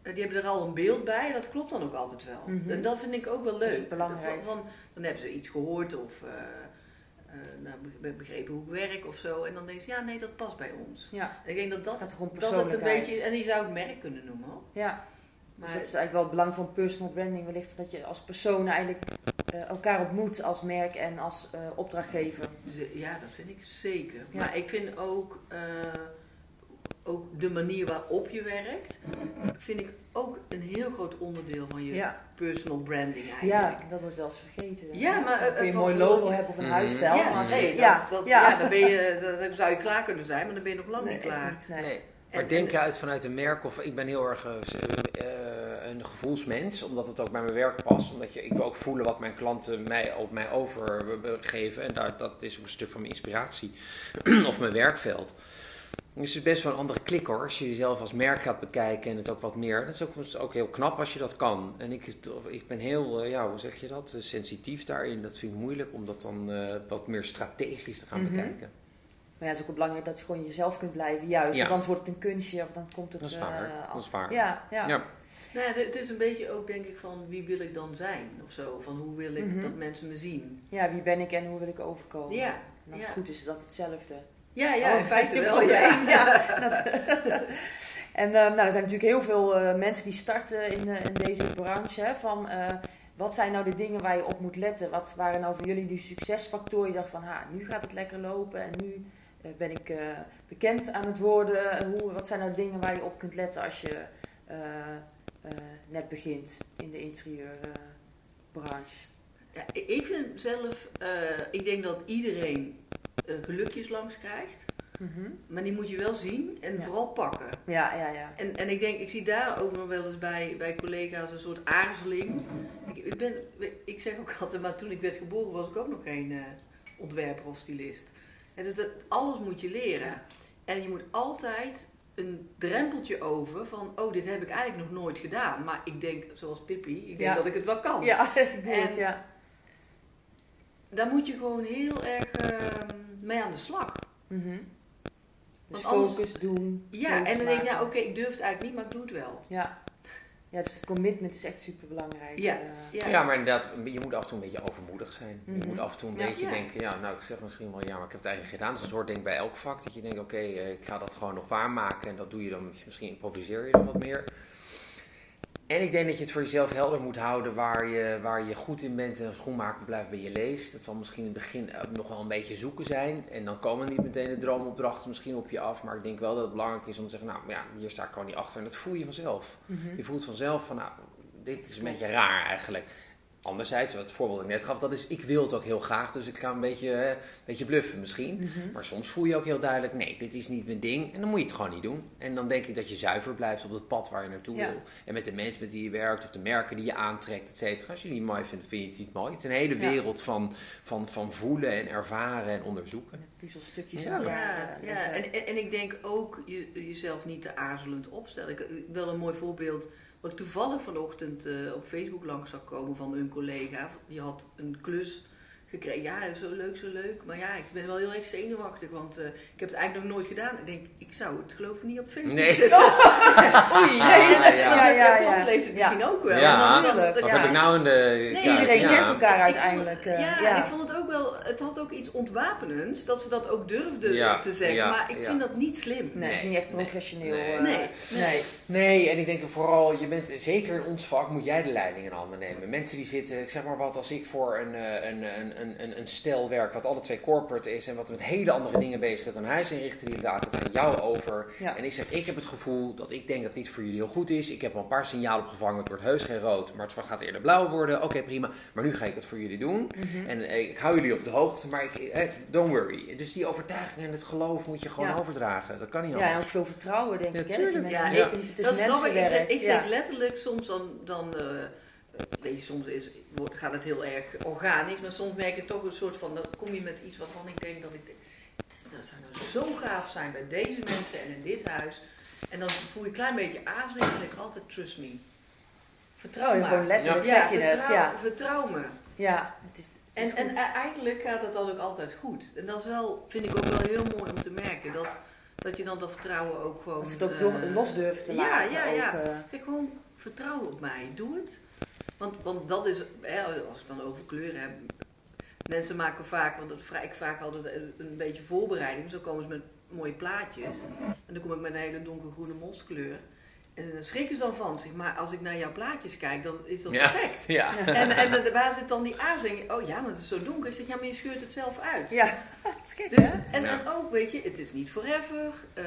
eh, die hebben er al een beeld bij, en dat klopt dan ook altijd wel. Mhm. En dat vind ik ook wel Dat is leuk. belangrijk. Van, van- dan hebben ze iets gehoord of eh, eh, nou, be- begrepen hoe ik werk of zo. En dan denken ze, ja, nee, dat past bij ons. Ja, Ik denk dat dat, gaat gewoon dat het een beetje, en die zou ik merk kunnen noemen hoor. Ja, Maar dus dat is eigenlijk wel het belang van personal branding. Wellicht dat je als persoon eigenlijk eh, elkaar ontmoet als merk en als eh, opdrachtgever. ja, dat vind ik zeker. Ja. Maar ik vind ook, ook de manier waarop je werkt, vind ik ook een heel groot onderdeel van je Ja, personal branding ja eigenlijk. dat wordt wel eens vergeten. Ja, maar, Dan kun je eh, een mooi wat- logo hebben of een Mhm. huisstijl. Ja, maar- nee, dat, ja, dat, ja. ja. dan, ben je, dan zou je klaar kunnen zijn, maar dan ben je nog lang Nee, niet klaar. niet, nee. Nee. Maar En- denk en- je uit vanuit een merk of ik ben heel erg eh, eh, een gevoelsmens, omdat het ook bij mijn werk past. Omdat je, ik wil ook voelen wat mijn klanten mij, op mij overgeven. En daar, dat is ook een stuk van mijn inspiratie *clears throat* of mijn werkveld. Dus het is best wel een andere klik hoor. Als je jezelf als merk gaat bekijken en het ook wat meer. Dat is ook, is ook heel knap als je dat kan. En ik, ik ben heel, eh, ja, hoe zeg je dat? Eh, Sensitief daarin. Dat vind ik moeilijk om dat dan eh, wat meer strategisch te gaan Mhm. bekijken. Maar ja, het is ook belangrijk dat je gewoon jezelf kunt blijven, juist. Ja. Want anders wordt het een kunstje of dan komt het... Dat is eh, waar. Dat is waar. Ja, ja. Ja. Nou ja, het- is een beetje ook denk ik van wie wil ik dan zijn of zo. Van hoe wil ik Mhm. dat mensen me zien. Ja, wie ben ik en hoe wil ik overkomen? Ja, En als ja. het goed is, is dat hetzelfde. Ja, ja Oh, in feite wel. Ja. Ja, *laughs* dat- en eh, nou, er zijn natuurlijk heel veel eh, mensen die starten in, eh, in deze branche. Hè, van, wat zijn nou de dingen waar je op moet letten? Wat waren nou voor jullie die succesfactoren? Je dacht van, ha, nu gaat het lekker lopen en nu ben ik bekend aan het worden. Hoe, wat zijn nou dingen waar je op kunt letten als je net begint in de interieurbranche? Ja, ik- vind zelf, ik denk dat iedereen gelukjes langs krijgt. Mhm. Maar die moet je wel zien en Ja. vooral pakken. Ja, ja, ja. En, en ik denk, ik zie daar ook nog wel eens bij, bij collega's een soort aarzeling. Ik, ik, ben, ik zeg ook altijd, maar toen ik werd geboren was ik ook nog geen eh, ontwerper of stylist. En dus dat, alles moet je leren. En je moet altijd een drempeltje over van, oh, dit heb ik eigenlijk nog nooit gedaan. Maar ik denk, zoals Pippi, ik denk Ja. dat ik het wel kan. Ja, *laughs* ik doe En- het, ja. Daar moet je gewoon heel erg ehm, mee aan de slag. Mhm. Dus Want anders- focus, doen. Ja, en dan denk je, nou oké, ik durf het eigenlijk niet, maar ik doe het wel. Ja. Ja, dus het commitment is echt super belangrijk. Ja. Eh, Ja, Ja, maar inderdaad, je moet af en toe een beetje overmoedig zijn. Je Mhm. moet af en toe een Ja. beetje Ja. denken, ja, nou ik zeg misschien wel, ja, maar ik heb het eigenlijk gedaan. Dus het hoort denk ik bij elk vak, dat je denkt, oké, eh, ik ga dat gewoon nog waarmaken. En dat doe je dan, misschien improviseer je dan wat meer. En ik denk dat je het voor jezelf helder moet houden waar je, waar je goed in bent en als schoenmaker blijft bij je leest. Dat zal misschien in het begin eh, nog wel een beetje zoeken zijn. En dan komen niet meteen de droomopdrachten misschien op je af. Maar ik denk wel dat het belangrijk is om te zeggen, nou ja, hier sta ik gewoon niet achter. En dat voel je vanzelf. mhm. Je voelt vanzelf van, nou, dit is een beetje raar eigenlijk. Anderzijds, wat het voorbeeld ik net gaf, dat is, ik wil het ook heel graag, dus ik ga een beetje, een beetje bluffen misschien. Mhm. Maar soms voel je ook heel duidelijk, nee, dit is niet mijn ding. En dan moet je het gewoon niet doen. En dan denk ik dat je zuiver blijft op het pad waar je naartoe Ja. wil. En met de mensen met wie je werkt, of de merken die je aantrekt, et cetera. Als je die niet mooi vindt, vind je het niet mooi. Het is een hele Ja. wereld van, van, van voelen en ervaren en onderzoeken. Puzzelstukjes Ja. aan Ja, elkaar, ja. En, en, en ik denk ook je, jezelf niet te aarzelend opstellen. Ik, wel een mooi voorbeeld, wat ik toevallig vanochtend eh, op Facebook langs zag komen van een collega. Die had een klus gekregen. Ja, zo leuk, zo leuk. Maar ja, ik ben wel heel erg zenuwachtig, want eh, ik heb het eigenlijk nog nooit gedaan. Ik denk, ik zou het geloof ik niet op Facebook Nee. zetten. *laughs* Oei, Ja, nee, ja. ja, ja, ja. Leest het Ja. misschien ook wel. Ja. Dan- Wat Ja. heb ik nou in de... Nee, ja, Iedereen ja. kent elkaar Ik uiteindelijk. vond- eh, ja, ik vond het ook wel, het had ook iets ontwapenends dat ze dat ook durfden Ja, te zeggen. ja, maar ik ja. vind dat niet slim. Nee, Nee, niet echt nee, professioneel. nee. eh, Nee. nee. Nee, en ik denk vooral, je bent zeker in ons vak moet jij de leiding in handen nemen. Mensen die zitten, ik zeg maar wat, als ik voor een, eh, een, een, een, een, een stel wat alle twee corporate is en wat met hele andere dingen bezig is dan huis inrichten, die laten het aan jou over. Ja. En ik zeg, ik heb het gevoel dat ik denk dat dit voor jullie heel goed is. Ik heb al een paar signalen opgevangen, het wordt heus geen rood, maar het gaat eerder blauw worden. Oké, prima, maar nu ga ik het voor jullie doen. Mhm. En eh, ik hou jullie op de hoogte, maar ik, eh, don't worry. Dus die overtuiging en het geloof moet je gewoon Ja. overdragen. Dat kan niet Ja, anders. en ook veel vertrouwen, denk Ja, ik. Hè? Dat mensen Ja, denken, het is dat is. Ik, ik ja. zeg letterlijk, soms dan, dan eh, weet je, soms is, wordt, gaat het heel erg organisch, maar soms merk je toch een soort van, dan kom je met iets waarvan ik denk dat ik, dat zou nou zo gaaf zijn bij deze mensen en in dit huis. En dan voel je een klein beetje aarzeling en denk ik altijd, trust me. Vertrouw me. gewoon letterlijk ja, zeg je het. vertrouw, Ja, vertrouw me. ja het is, het is En, goed. e- eigenlijk gaat het dan ook altijd goed. En dat is wel, vind ik ook wel heel mooi om te merken. Dat, dat je dan dat vertrouwen ook gewoon... Als het ook eh, los durft te ja, laten. ja, ja. Ook, eh, Zeg gewoon, vertrouw op mij, doe het. Want, want dat is, hè, als we het dan over kleuren hebben. Mensen maken vaak, want dat vraag ik vaak altijd een, beetje voorbereiding. Zo komen ze met mooie plaatjes. En dan kom ik met een hele donkergroene moskleur. En daar schrikken ze dan van. Zeg, maar als ik naar jouw plaatjes kijk, dan is dat Ja. perfect. Ja. En, en de- waar zit dan die aarzeling? Oh ja, maar het is zo donker. Ik zeg, ja, maar je scheurt het zelf uit. ja, *laughs* het is gek, Dus, hè? en Ja. dan ook, weet je, het is niet forever. Eh,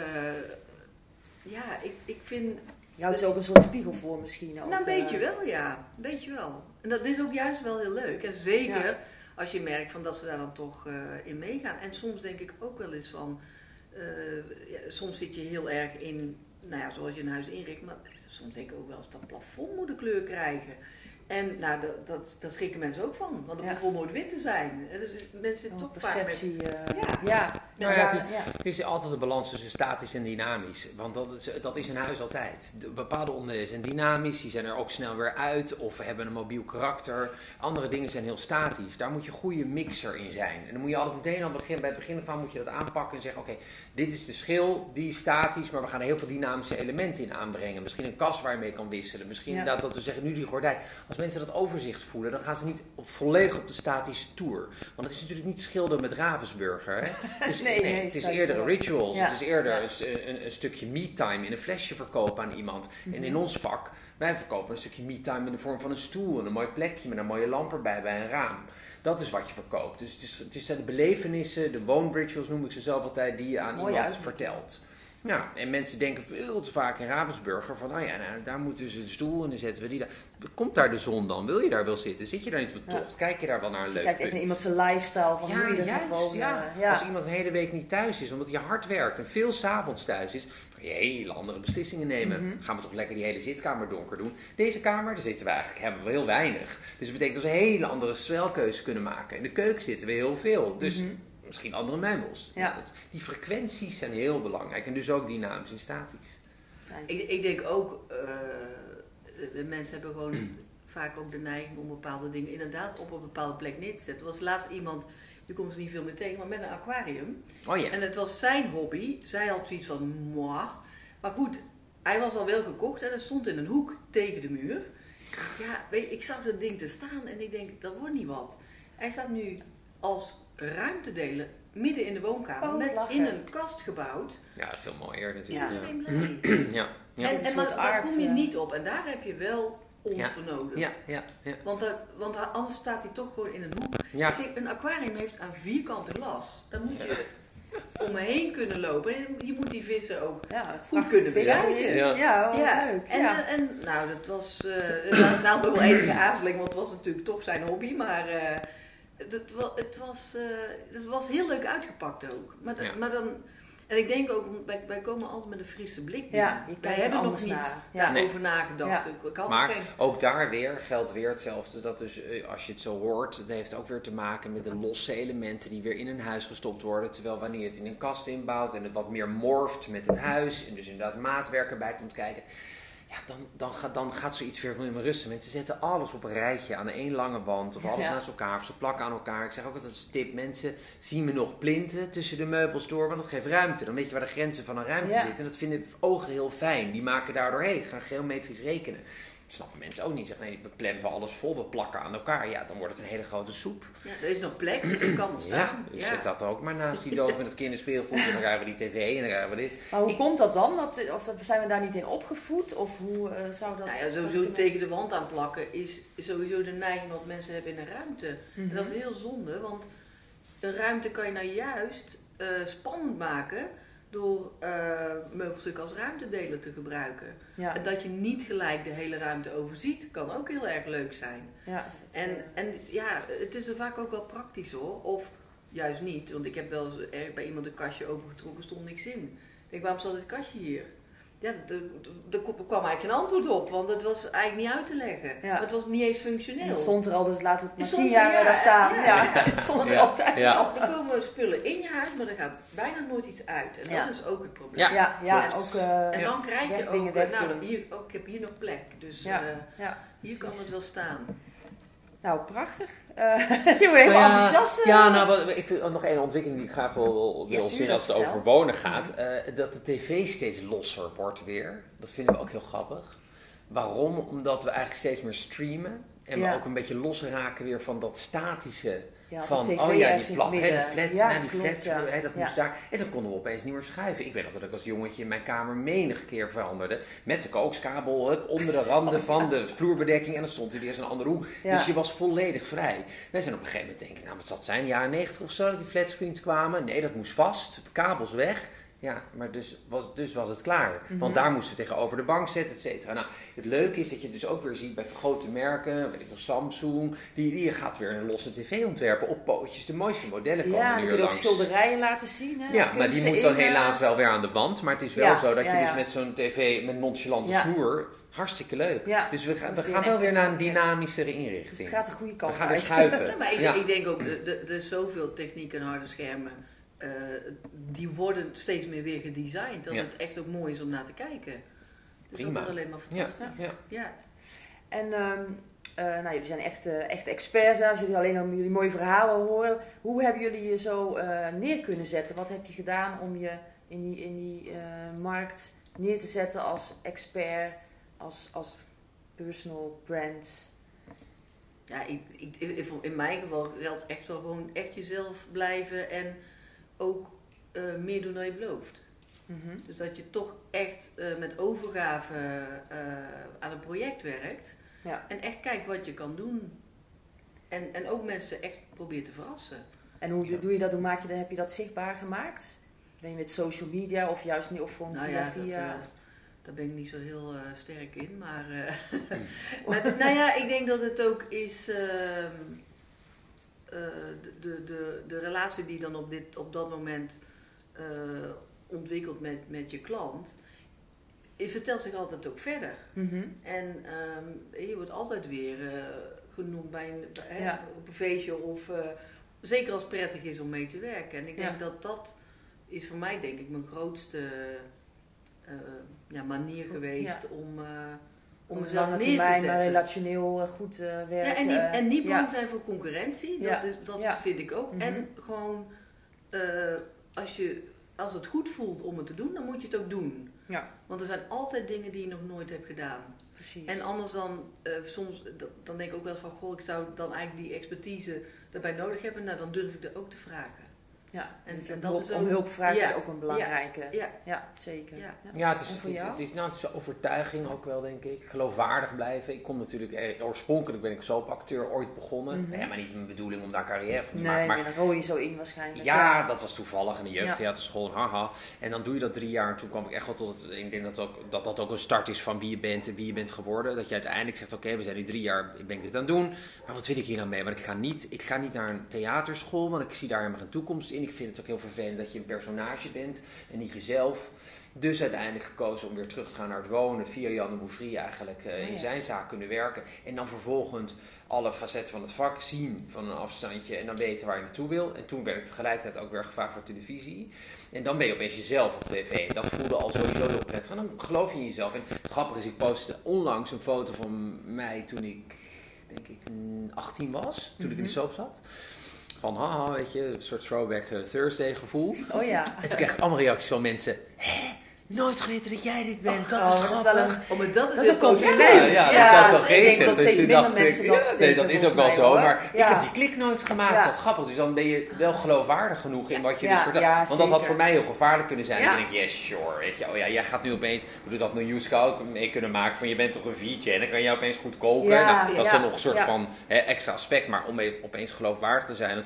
ja, ik, ik vind Je houdt ze ook een soort spiegel voor misschien. Ook, nou, een beetje eh, wel, ja. Een beetje wel. En dat is ook juist wel heel leuk. En zeker Ja. als je merkt van dat ze daar dan toch eh, in meegaan. En soms denk ik ook wel eens van... eh, ja, soms zit je heel erg in, nou ja, zoals je een huis inricht. Maar soms denk ik ook wel eens dat plafond moet een kleur krijgen. En nou, dat, dat, daar schrikken mensen ook van. Want het Ja. plafond nooit wit te zijn. Dus mensen zitten Oh, toch vaak met... perceptie. eh, Ja. ja. Nou ja, het. Er is altijd een balans tussen statisch en dynamisch. Want dat is, dat is een huis altijd. De bepaalde onderdelen zijn dynamisch, die zijn er ook snel weer uit. Of hebben een mobiel karakter. Andere dingen zijn heel statisch. Daar moet je een goede mixer in zijn. En dan moet je altijd meteen al begin, bij het begin van moet je dat aanpakken en zeggen: Oké, dit is de schil, die is statisch, maar we gaan er heel veel dynamische elementen in aanbrengen. Misschien een kast waar je mee kan wisselen. Misschien Ja. inderdaad dat we zeggen: nu die gordijn. Als mensen dat overzicht voelen, dan gaan ze niet op, volledig op de statische tour. Want het is natuurlijk niet schilderen met Ravensburger. Hè? *laughs* Het is, Nee, nee, het is eerder rituals. Ja. Het is eerder een, een, een stukje me-time in een flesje verkopen aan iemand. En in ons vak, wij verkopen een stukje me-time in de vorm van een stoel en een mooi plekje met een mooie lamp erbij bij een raam. Dat is wat je verkoopt. Dus het, is, het is de belevenissen, de woonrituals noem ik ze zelf altijd, die je aan Mooi iemand vertelt. Ja, en mensen denken veel te vaak in Ravensburger van, oh ja, nou, daar moet dus een stoel en dan zetten we die daar. Komt daar de zon dan? Wil je daar wel zitten? Zit je daar niet op Ja. tocht? Kijk je daar wel naar een leuk kijkt echt naar iemand zijn lifestyle van hoe je er gaat wonen. ja. Ja. Als iemand een hele week niet thuis is, omdat hij hard werkt en veel s'avonds thuis is, ga je hele andere beslissingen nemen. Mhm. Gaan we toch lekker die hele zitkamer donker doen? Deze kamer, daar zitten we eigenlijk hebben we heel weinig. Dus dat betekent dat we een hele andere spelkeuze kunnen maken. In de keuken zitten we heel veel. Dus Mhm. Misschien andere meubels. Ja. dat- die frequenties zijn heel belangrijk en dus ook dynamisch en statisch. Ik, ik denk ook, eh, de, mensen hebben gewoon *clears throat* vaak ook de neiging om bepaalde dingen inderdaad op een bepaalde plek neer te zetten. Er was laatst iemand, je komt ze niet veel meer tegen, maar met een aquarium. Oh ja. En het was zijn hobby. Zij had zoiets van, moi. Maar goed, hij was al wel gekocht en hij stond in een hoek tegen de muur. Ja, weet je, ik zag dat ding te staan en ik denk, dat wordt niet wat. Hij staat nu als ruimtedelen midden in de woonkamer Oh, met lachen. in een kast gebouwd. Ja, dat is veel mooier natuurlijk. Ja. Iedereen blij. *clears throat* Ja, ja, En, maar daar kom je eh. niet op. En daar heb je wel ons Ja. voor nodig. ja, ja, ja. Want, daar- want anders staat hij toch gewoon in een hoek. ja. Ik zeg, een aquarium heeft aan vierkante glas. Daar moet je omheen kunnen lopen. En je moet die vissen ook. Ja, het Goed kunnen bekijken. Ja. Ja, ja, leuk. En, ja. en nou, dat was. eh nou, ze hadden wel *clears throat* enige aarzeling, want het was natuurlijk toch zijn hobby. Maar eh, het, het, wa- het, was, eh, het was heel leuk uitgepakt ook. Maar, dat- Ja. maar dan. En ik denk ook, wij, wij komen altijd met een frisse blik. Ja, wij er hebben nog niet naar. Ja. daarover nagedacht. Ja. Maar geen ook daar weer geldt weer hetzelfde. Dat dus, eh, als je het zo hoort, het heeft ook weer te maken met de losse elementen die weer in een huis gestopt worden. Terwijl wanneer je het in een kast inbouwt en het wat meer morft met het huis. En dus inderdaad maatwerk erbij komt kijken. Ja, dan, dan, gaat, dan gaat zoiets weer van in mijn rusten. Mensen zetten alles op een rijtje aan één lange wand. Of alles Ja. naast elkaar. Of ze plakken aan elkaar. Ik zeg ook altijd als tip. Mensen zien me nog plinten tussen de meubels door. Want dat geeft ruimte. Dan weet je waar de grenzen van een ruimte Ja. zitten. En dat vinden ogen heel fijn. Die maken daardoor, hé, gaan geometrisch rekenen. Dat snappen mensen ook niet. Zeggen, nee, we plempen alles vol, we plakken aan elkaar. Ja, dan wordt het een hele grote soep. Ja, er is nog plek, er kan staan. Ja, dus zet dat ook maar naast die doos met het kinderspeelgoed. En dan krijgen we die tv en dan krijgen we dit. Maar hoe Ik- komt dat dan? Dat, of dat- zijn we daar niet in opgevoed? Of hoe eh, zou dat... Nou ja, dat sowieso kunnen? tegen de wand aanplakken is sowieso de neiging wat mensen hebben in een ruimte. Mhm. En dat is heel zonde, want een ruimte kan je nou juist eh, spannend maken door eh meubelstukken als ruimtedelen te gebruiken. Ja, En dat je niet gelijk de hele ruimte overziet, kan ook heel erg leuk zijn. ja. En, eh, en ja, het is er vaak ook wel praktisch hoor. Of juist niet, want ik heb wel eens bij iemand een kastje opengetrokken, stond niks in. Ik denk, waarom staat dit kastje hier? Ja, er kwam eigenlijk geen antwoord op, want het was eigenlijk niet uit te leggen. Ja. Het was niet eens en functioneel. het stond er al, dus laat het maar Het stond tien er, jaar ja, daar staan. ja. Ja, *laughs* het stond er Ja. altijd Ja. al. Er komen spullen in je huis, maar er gaat bijna nooit iets uit. En Ja. dat is ook het probleem. Ja. Ja, ook... eh, En dan krijg je ook, dingen weg nou, hier, oh, ik heb hier nog plek, dus Ja. eh, ja. hier kan het wel staan. Nou, prachtig. Eh *laughs* je bent helemaal ja, enthousiast. eh. Ja, nou, ik vind nog één ontwikkeling die ik graag wil, wil, Ja, zien als het over wonen gaat. eh, dat de tv steeds losser wordt weer. Dat vinden we ook heel grappig. Waarom? Omdat we eigenlijk steeds meer streamen. En Ja. we ook een beetje losraken weer van dat statische. Ja, van, TV oh ja, die flat, hè, flat, Ja, die klopt, flat, ja. dat moest daar. En dan konden we opeens niet meer schuiven. Ik weet nog dat ik als jongetje in mijn kamer menig keer veranderde. Met de kookskabel hup, onder de randen *laughs* van de vloerbedekking. En dan stond hij eerst in een andere hoek. Dus je was volledig vrij. Wij zijn op een gegeven moment denken, nou wat zal het zijn, jaren 90 of zo, dat die flatscreens kwamen. Nee, dat moest vast, kabels weg. Ja, maar dus was, dus was het klaar. Mhm. Want daar moesten we tegenover de bank zetten, et cetera. Nou, het leuke is dat je het dus ook weer ziet bij grote merken, weet ik wel, Samsung. Die, die gaat weer een losse tv ontwerpen op pootjes. De mooiste modellen komen Ja, nu kun je ook langs. schilderijen laten zien. Hè, Ja, maar die moet dan eh, helaas wel weer aan de wand. Maar het is wel Ja, zo dat ja, je dus ja. met zo'n tv met nonchalante Ja. snoer, hartstikke leuk. Ja. Dus we, gaan we gaan wel weer naar een dynamischere Dus inrichting. het gaat de goede we kant gaan weer uit. schuiven. Ja, *laughs* maar ik, Ja. ik denk ook, er- er er is zoveel techniek en harde schermen. Eh, die worden steeds meer weer gedesigned. Dat Ja. het echt ook mooi is om naar te kijken. Dus Prima. dat is alleen maar Ja, fantastisch. ja. Ja. En ehm, eh, nou, jullie zijn echt, eh, echt experts. hè. Als jullie alleen maar jullie mooie verhalen horen. Hoe hebben jullie je zo eh, neer kunnen zetten? Wat heb je gedaan om je in die, in die eh, markt neer te zetten als expert, als, als personal brand? Ja, ik, ik, ik- in mijn geval geldt echt wel gewoon echt jezelf blijven en ook eh, meer doen dan je belooft. Mhm. Dus dat je toch echt eh, met overgave eh, aan een project werkt. Ja. En echt kijkt wat je kan doen. En, en ook mensen echt probeert te verrassen. En hoe Ja. doe je dat? Hoe maak je dat? Heb je dat zichtbaar gemaakt? Ben je met social media of juist niet, of gewoon Nou via ja, dat, via? eh, daar ben ik niet zo heel eh, sterk in. Maar, eh, *laughs* *laughs* maar nou ja, ik denk dat het ook is. ehm, eh, de, de, de, relatie die dan op, dit, op dat moment eh, ontwikkelt met, met je klant. Je vertelt zich altijd ook verder. Mhm. En ehm, je wordt altijd weer eh, genoemd bij een, bij- hè, Ja. op een feestje of zeker als het prettig is om mee te werken. En ik denk Ja. dat dat is voor mij denk ik mijn grootste ja, manier geweest om, om mezelf lange neer te termijn maar zetten. relationeel eh, goed eh, werken. Ja, en niet, en niet ja. bang zijn voor concurrentie, dat, Ja. is, dat Ja. vind ik ook. Mhm. En gewoon, eh, als, je, als het goed voelt om het te doen, dan moet je het ook doen. Ja. Want er zijn altijd dingen die je nog nooit hebt gedaan. Precies. En anders dan, eh, soms, dan denk ik ook wel van, goh, ik zou dan eigenlijk die expertise daarbij nodig hebben. Nou, dan durf ik er ook te vragen. Ja. en- En, dat hulp, is om ook- hulp vragen ja. is ook een belangrijke. Ja, Ja, zeker. Ja. Ja, het is, het is, het is, nou, het is overtuiging ook wel, denk ik. Geloofwaardig blijven. Ik kom natuurlijk, eh, oorspronkelijk ben ik soapacteur ooit begonnen. Mhm. Ja, maar niet mijn bedoeling om daar carrière van te Nee, maken. Maar nee, dan rol je zo in waarschijnlijk. ja, dat was toevallig in de jeugdtheaterschool, haha. En dan doe je dat drie jaar en toen kwam ik echt wel tot het... Ik denk dat, ook, dat dat ook een start is van wie je bent en wie je bent geworden. Dat je uiteindelijk zegt, oké, we zijn nu drie jaar, ben ik dit aan het doen. Maar wat wil ik hier nou mee? Want ik ga niet, ik ga niet naar een theaterschool, want ik zie daar helemaal geen toekomst in. Ik vind het ook heel vervelend dat je een personage bent en niet jezelf. Dus uiteindelijk gekozen om weer terug te gaan naar het wonen. Via Jan Bouvry eigenlijk eh, Oh, in zijn zaak kunnen werken. En dan vervolgens alle facetten van het vak zien van een afstandje. En dan weten waar je naartoe wil. En toen werd ik tegelijkertijd ook weer gevraagd voor televisie. En dan ben je opeens jezelf op tv. En dat voelde al sowieso heel prettig. En dan geloof je in jezelf. En het grappige is, ik postte onlangs een foto van mij toen ik, denk ik, mm, 18 was. Toen ik in de Mhm. soap zat. Van haha, weet je, een soort throwback eh, Thursday gevoel. Oh ja. En toen kreeg ik allemaal reacties van mensen. Nooit geweten dat jij dit bent. Dat Oh, is grappig. Oh, dat is, een compliment. Ja, dat is wel geestig. dat Dus toen dacht ik, nee, dat is ook wel zo. Maar ik heb die klik nooit gemaakt. Dat grappig. Dus dan ben je wel geloofwaardig genoeg in wat je dus vertelt. Want dat had voor mij heel gevaarlijk kunnen zijn. Dan denk ik, yes, sure. Weet je, oh ja, jij gaat nu opeens, bedoel, dat miljoenska ook mee kunnen maken van je bent toch een VJ en dan kan je opeens goed koken. Nou, dat is dan nog een soort van hè, extra aspect. Maar om opeens geloofwaardig te zijn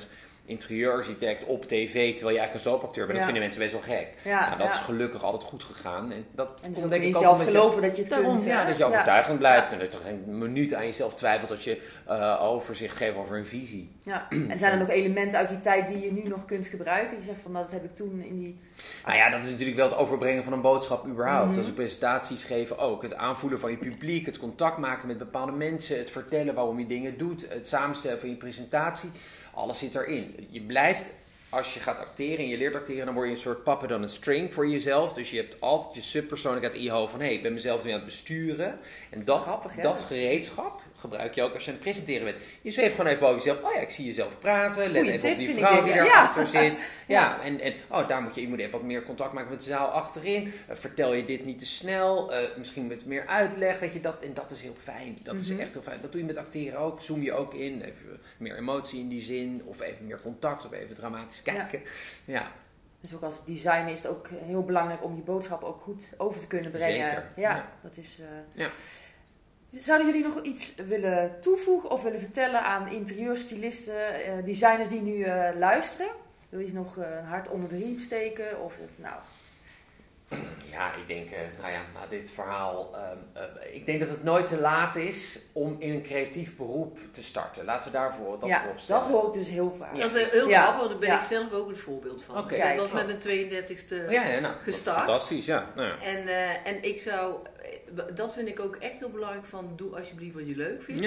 interieurarchitect op tv, terwijl je eigenlijk een soapacteur bent, Ja. dat vinden mensen best wel gek. Ja, nou, dat ja. is gelukkig altijd goed gegaan. En dat En dus komt denk ik ook je- geloven dat je het Daarom, kunt. ja, dat je overtuigend blijft en dat je geen minuut aan jezelf twijfelt dat je eh, overzicht geeft over een visie. Ja. En zijn er nog elementen uit die tijd die je nu nog kunt gebruiken? Je zegt van, nou, dat heb ik toen in die... Nou ja, dat is natuurlijk wel het overbrengen van een boodschap überhaupt. Mhm. Als ik presentaties geven ook. Het aanvoelen van je publiek, het contact maken met bepaalde mensen, het vertellen waarom je dingen doet, het samenstellen van je presentatie. Alles zit erin. Je blijft, als je gaat acteren en je leert acteren, dan word je een soort puppet on a string voor jezelf. Dus je hebt altijd je subpersoonlijkheid in je hoofd van hé, hey, ik ben mezelf nu aan het besturen. En dat, Grappig, dat gereedschap gebruik je ook als je aan het presenteren bent. Je zweeft gewoon even over jezelf. Oh ja, ik zie jezelf praten. Let even op die vrouw die Ja. daarachter zit. *laughs* Ja, en, en oh, daar moet je, je moet even wat meer contact maken met de zaal achterin. Eh, vertel je dit niet te snel. eh, misschien met meer uitleg. Weet je, dat, en dat is heel fijn. Dat is Mhm. echt heel fijn. Dat doe je met acteren ook. Zoom je ook in. Even meer emotie in die zin. Of even meer contact. Of even dramatisch kijken. Ja, Dus ook als designer is het ook heel belangrijk om je boodschap ook goed over te kunnen brengen. Zeker, Ja, ja. dat is... eh, Ja. Zouden jullie nog iets willen toevoegen of willen vertellen aan interieurstylisten, eh, designers die nu eh, luisteren? Wil je nog eh, een hart onder de riem steken? Of, of nou, *clears throat* Ja, ik denk, eh, nou ja, na dit verhaal, ehm, eh, ik denk dat het nooit te laat is om in een creatief beroep te starten. Laten we daarvoor dat ja, voorop stellen. dat hoor ik dus heel vaak. Ja. Dat is heel Ja. grappig, daar ben Ja. ik zelf ook het voorbeeld van. Oké. Ik Kijk. was met mijn 32e Ja, ja, nou, Gestart. fantastisch, ja. Nou, ja. En, eh, en ik zou, dat vind ik ook echt heel belangrijk van, doe alsjeblieft wat je leuk vindt.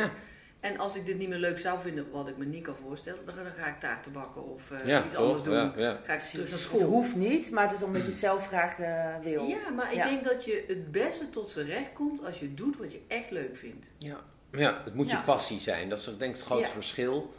En als ik dit niet meer leuk zou vinden, wat ik me niet kan voorstellen, dan, dan ga ik taarten bakken of eh, ja iets toch? anders doen. Ja, ja. Ga ik terug naar Het school. hoeft niet, maar het is omdat je het zelf graag eh, wil. Ja, maar ik Ja. denk dat je het beste tot z'n recht komt als je doet wat je echt leuk vindt. Ja, ja het moet je passie zijn. Dat is denk ik het grote Ja. verschil.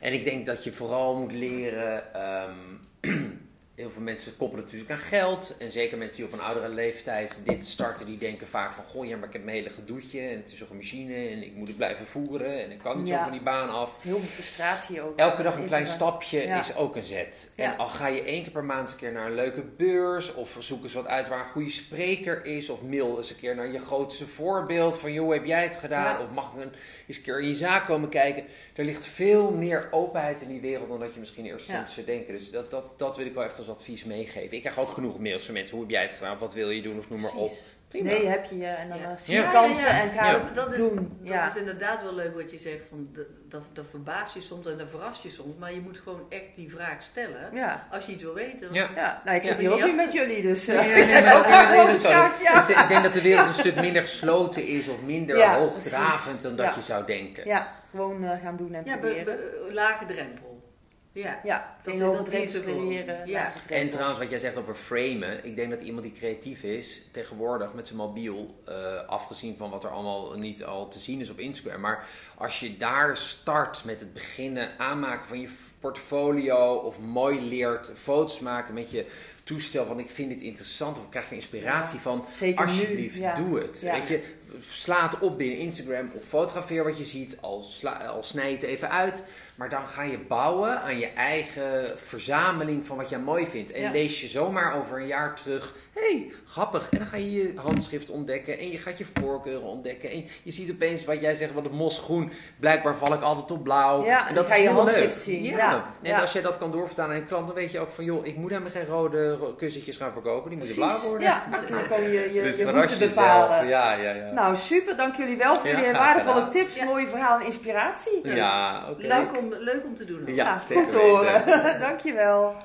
En ik denk dat je vooral moet leren. ehm, *clears throat* heel veel mensen koppelen natuurlijk aan geld. En zeker mensen die op een oudere leeftijd dit starten, die denken vaak van: Goh, ja, maar ik heb mijn hele gedoetje. En het is toch een machine. En ik moet het blijven voeren. En ik kan niet zo van die baan af. Heel veel frustratie ook. Elke dag een klein in- stapje Ja. is ook een zet. En al ga je één keer per maand een keer naar een leuke beurs, of zoek eens wat uit waar een goede spreker is, of mail eens een keer naar je grootste voorbeeld van, joh, heb jij het gedaan? Of mag ik een, eens een keer in je zaak komen kijken? Er ligt veel meer openheid in die wereld dan dat je misschien eerst Ja. eens zou denken. Dus dat, dat, dat wil ik wel echt als advies meegeven. Ik krijg ook genoeg mails van mensen. Hoe heb jij het gedaan? Wat wil je doen? Of noem maar op. Prima. Nee, heb je je en dan Ja. eh, zie je Ja. kansen Ja, ja, ja. en ga Ja. het Dat is, doen. dat ja. is inderdaad wel leuk wat je zegt, van, dat, dat, verbaast je soms en dat verrast je soms, maar je moet gewoon echt die vraag stellen Ja. als je iets wil weten. Ja. Ja, nou, ik Ja. zit hier ook nu met jullie, dus eh, Nee, nee, nee, ik ook. Dus denk dat de wereld *laughs* een stuk minder gesloten is of minder Ja, hoogdravend precies. dan dat Ja. je zou denken. Ja, gewoon eh, gaan doen en proberen. be- lage drempel. Ja. ja, dat- geen hoge is creëren. Ja. En trouwens, wat jij zegt over framen. Ik denk dat iemand die creatief is, tegenwoordig met zijn mobiel, eh, afgezien van wat er allemaal niet al te zien is op Instagram. Maar als je daar start met het beginnen aanmaken van je portfolio of mooi leert foto's maken met je toestel van ik vind dit interessant of ik krijg er inspiratie van. Zeker Alsjeblieft, nu. Ja. doe het. Ja. Weet je, sla het op binnen Instagram of fotografeer wat je ziet, al, sla, al snij je het even uit. Maar dan ga je bouwen aan je eigen verzameling van wat jij mooi vindt. En Ja. lees je zomaar over een jaar terug, hé, hey, grappig. En dan ga je je handschrift ontdekken en je gaat je voorkeuren ontdekken. En je ziet opeens wat jij zegt, wat het mosgroen, blijkbaar val ik altijd op blauw. Ja, en dan dat ga is je heel handschrift leuk. zien. Ja. Ja, En ja. als jij dat kan doorvertalen aan een klant, dan weet je ook van, joh, ik moet helemaal geen rode ro- kussentjes gaan verkopen. Die moeten blauw worden. Ja, dan kun je je, je, Dus je route bepalen. Ja, ja, ja. Nou, super. Dank jullie wel voor graag waardevolle tips, Ja. mooie verhalen en inspiratie. ja oké. Om, leuk om te doen. ook. Ja, Nou, zeker goed te horen. *laughs* Dankjewel.